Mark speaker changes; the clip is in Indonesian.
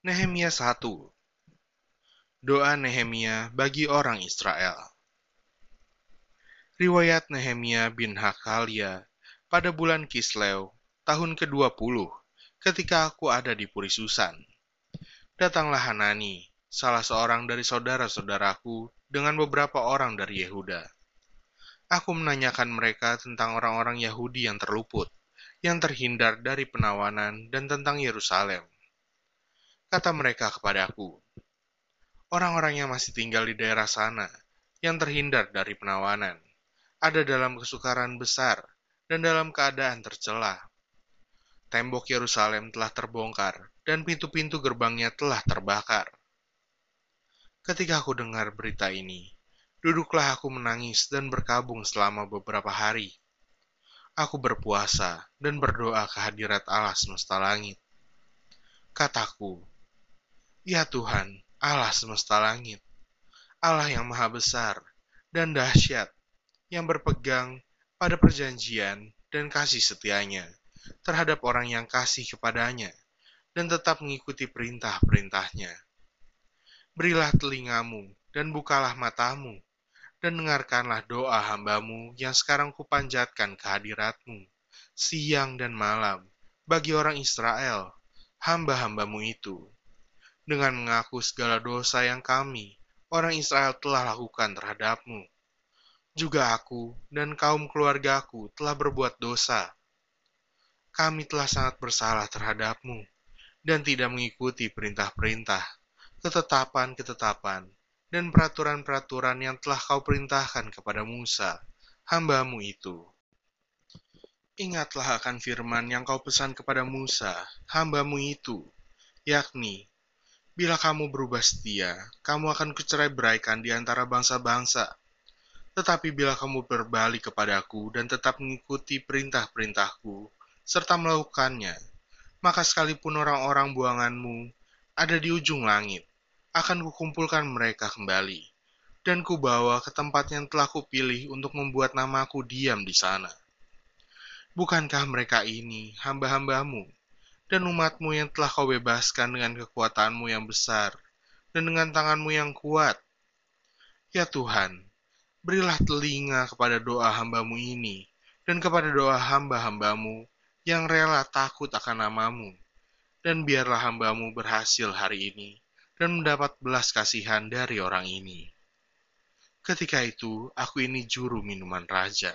Speaker 1: Nehemia 1 Doa Nehemia bagi orang Israel Riwayat Nehemia bin Hakalia pada bulan Kislew, tahun ke-20, ketika aku ada di Puri Susan. Datanglah Hanani, salah seorang dari saudara-saudaraku, dengan beberapa orang dari Yehuda. Aku menanyakan mereka tentang orang-orang Yahudi yang terluput, yang terhindar dari penawanan, dan tentang Yerusalem Kata mereka kepadaku, orang-orang yang masih tinggal di daerah sana, yang terhindar dari penawanan, ada dalam kesukaran besar dan dalam keadaan tercela. Tembok Yerusalem telah terbongkar dan pintu-pintu gerbangnya telah terbakar. Ketika aku dengar berita ini, duduklah aku menangis dan berkabung selama beberapa hari. Aku berpuasa dan berdoa kehadirat Allah semesta langit. Kataku, Ya Tuhan, Allah semesta langit, Allah yang maha besar dan dahsyat, yang berpegang pada perjanjian dan kasih setianya terhadap orang yang kasih kepadanya dan tetap mengikuti perintah-perintahnya. Berilah telingamu dan bukalah matamu, dan dengarkanlah doa hambamu yang sekarang kupanjatkan kehadiratmu, siang dan malam, bagi orang Israel, hamba-hambamu itu dengan mengaku segala dosa yang kami, orang Israel telah lakukan terhadapmu. Juga aku dan kaum keluargaku telah berbuat dosa. Kami telah sangat bersalah terhadapmu dan tidak mengikuti perintah-perintah, ketetapan-ketetapan, dan peraturan-peraturan yang telah kau perintahkan kepada Musa, hambamu itu. Ingatlah akan firman yang kau pesan kepada Musa, hambamu itu, yakni Bila kamu berubah setia, kamu akan kucerai beraikan di antara bangsa-bangsa. Tetapi bila kamu berbalik kepadaku dan tetap mengikuti perintah-perintahku, serta melakukannya, maka sekalipun orang-orang buanganmu ada di ujung langit, akan kukumpulkan mereka kembali, dan kubawa ke tempat yang telah kupilih untuk membuat namaku diam di sana. Bukankah mereka ini hamba-hambamu, dan umatmu yang telah kau bebaskan dengan kekuatanmu yang besar dan dengan tanganmu yang kuat. Ya Tuhan, berilah telinga kepada doa hambamu ini dan kepada doa hamba-hambamu yang rela takut akan namamu. Dan biarlah hambamu berhasil hari ini dan mendapat belas kasihan dari orang ini. Ketika itu, aku ini juru minuman raja.